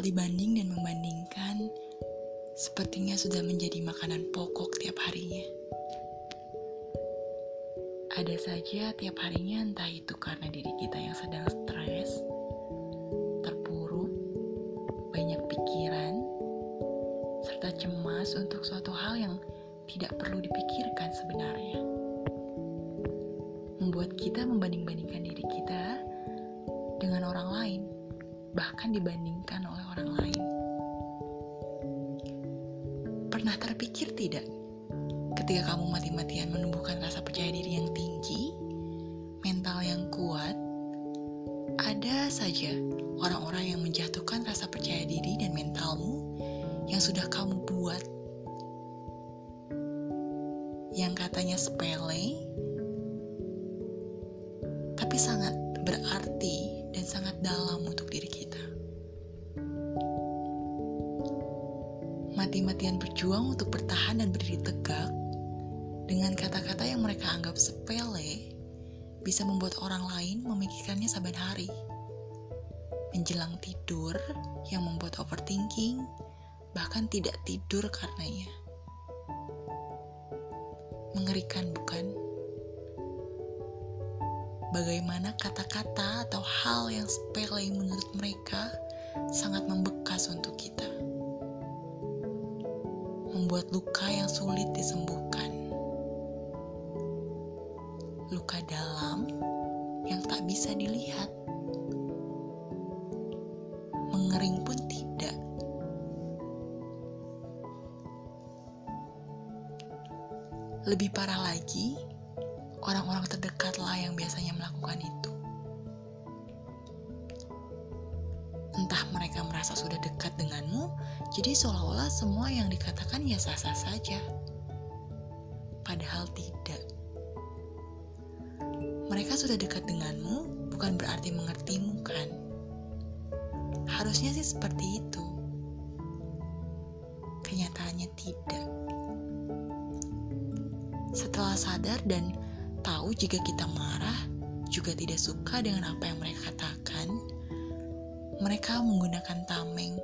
Soal dibanding dan membandingkan, sepertinya sudah menjadi makanan pokok tiap harinya. Ada saja tiap harinya entah itu karena diri kita yang sedang stres, terpuruk, banyak pikiran, serta cemas untuk suatu hal yang tidak perlu dipikirkan sebenarnya. Membuat kita membanding-bandingkan diri kita dengan orang lain bahkan dibandingkan oleh orang lain. Pernah terpikir tidak ketika kamu mati-matian menumbuhkan rasa percaya diri yang tinggi, mental yang kuat, ada saja orang-orang yang menjatuhkan rasa percaya diri dan mentalmu yang sudah kamu buat. Yang katanya sepele, tapi sangat Mati-matian berjuang untuk bertahan dan berdiri tegak dengan kata-kata yang mereka anggap sepele bisa membuat orang lain memikirkannya saban hari. Menjelang tidur yang membuat overthinking, bahkan tidak tidur karenanya. Mengerikan bukan? bagaimana kata-kata atau hal yang sepele menurut mereka sangat membekas untuk kita. Membuat luka yang sulit disembuhkan. Luka dalam yang tak bisa dilihat. Mengering pun tidak. Lebih parah lagi, orang-orang terdekatlah yang biasanya melakukan itu. Entah mereka merasa sudah dekat denganmu, jadi seolah-olah semua yang dikatakan ya sah-sah saja. Padahal tidak. Mereka sudah dekat denganmu bukan berarti mengertimu kan? Harusnya sih seperti itu. Kenyataannya tidak. Setelah sadar dan tahu jika kita marah, juga tidak suka dengan apa yang mereka katakan, mereka menggunakan tameng,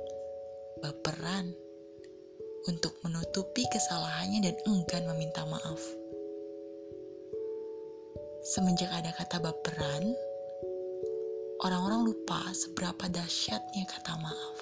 baperan, untuk menutupi kesalahannya dan enggan meminta maaf. Semenjak ada kata baperan, orang-orang lupa seberapa dahsyatnya kata maaf.